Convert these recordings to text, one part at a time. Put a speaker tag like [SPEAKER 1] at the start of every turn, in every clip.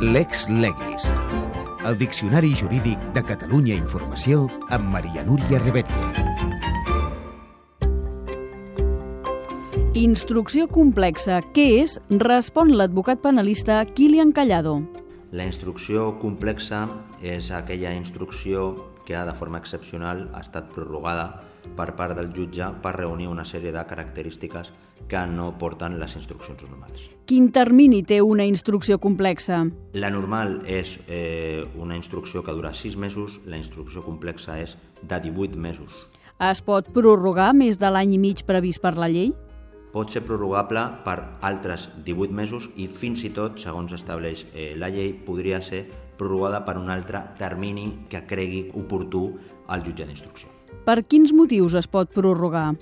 [SPEAKER 1] Lex Legis, el Diccionari Jurídic de Catalunya Informació amb Maria Núria Rebetlla.
[SPEAKER 2] Instrucció complexa. Què és? Respon l'advocat penalista Kilian Callado.
[SPEAKER 3] La instrucció complexa és aquella instrucció que de forma excepcional ha estat prorrogada per part del jutge per reunir una sèrie de característiques que no porten les instruccions normals.
[SPEAKER 2] Quin termini té una instrucció complexa?
[SPEAKER 3] La normal és eh, una instrucció que dura 6 mesos, la instrucció complexa és de 18 mesos.
[SPEAKER 2] Es pot prorrogar més de l'any i mig previst per la llei?
[SPEAKER 3] Pot ser prorrogable per altres 18 mesos i fins i tot, segons estableix eh, la llei, podria ser prorrogada per un altre termini que cregui oportú al jutge d'instrucció.
[SPEAKER 2] Per quins motius es pot prorrogar?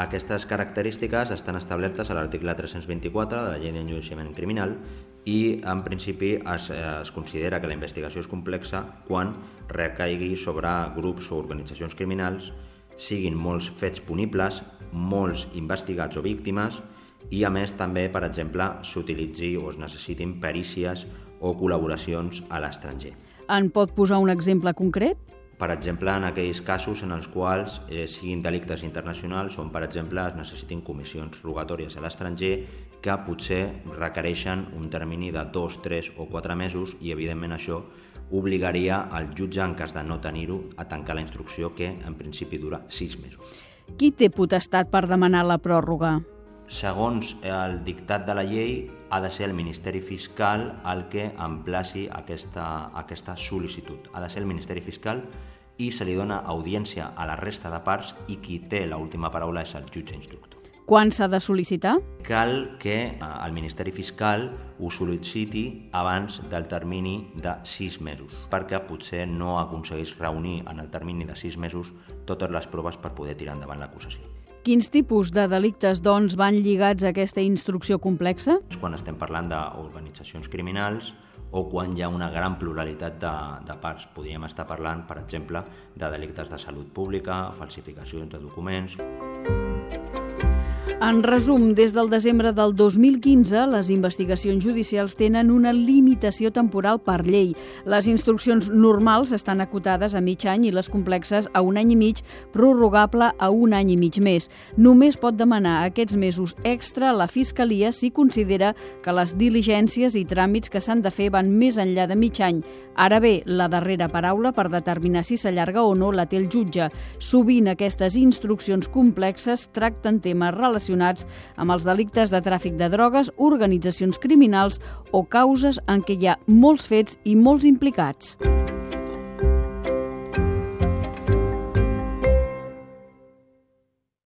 [SPEAKER 3] Aquestes característiques estan establertes a l'article 324 de la llei d'enjudiciament criminal i en principi es, es considera que la investigació és complexa quan recaigui sobre grups o organitzacions criminals siguin molts fets punibles, molts investigats o víctimes i a més també, per exemple, s'utilitzi o es necessitin perícies o col·laboracions a l'estranger.
[SPEAKER 2] En pot posar un exemple concret?
[SPEAKER 3] Per exemple, en aquells casos en els quals eh, siguin delictes internacionals on, per exemple, es necessitin comissions rogatòries a l'estranger que potser requereixen un termini de dos, tres o quatre mesos i, evidentment, això obligaria al jutge, en cas de no tenir-ho, a tancar la instrucció que, en principi, dura sis mesos.
[SPEAKER 2] Qui té potestat per demanar la pròrroga?
[SPEAKER 3] Segons el dictat de la llei, ha de ser el Ministeri Fiscal el que emplaci aquesta, aquesta sol·licitud. Ha de ser el Ministeri Fiscal i se li dona audiència a la resta de parts i qui té l'última paraula és el jutge instructor.
[SPEAKER 2] Quan s'ha de sol·licitar?
[SPEAKER 3] Cal que eh, el Ministeri Fiscal ho sol·liciti abans del termini de 6 mesos, perquè potser no aconsegueix reunir en el termini de 6 mesos totes les proves per poder tirar endavant l'acusació.
[SPEAKER 2] Quins tipus de delictes, doncs, van lligats a aquesta instrucció complexa?
[SPEAKER 3] Quan estem parlant d'organitzacions criminals o quan hi ha una gran pluralitat de, de parts. Podríem estar parlant, per exemple, de delictes de salut pública, falsificacions de documents...
[SPEAKER 2] En resum, des del desembre del 2015, les investigacions judicials tenen una limitació temporal per llei. Les instruccions normals estan acotades a mig any i les complexes a un any i mig, prorrogable a un any i mig més. Només pot demanar aquests mesos extra la Fiscalia si considera que les diligències i tràmits que s'han de fer van més enllà de mig any. Ara bé, la darrera paraula per determinar si s'allarga o no la té el jutge. Sovint aquestes instruccions complexes tracten temes relacionats relacionats amb els delictes de tràfic de drogues, organitzacions criminals o causes en què hi ha molts fets i molts implicats.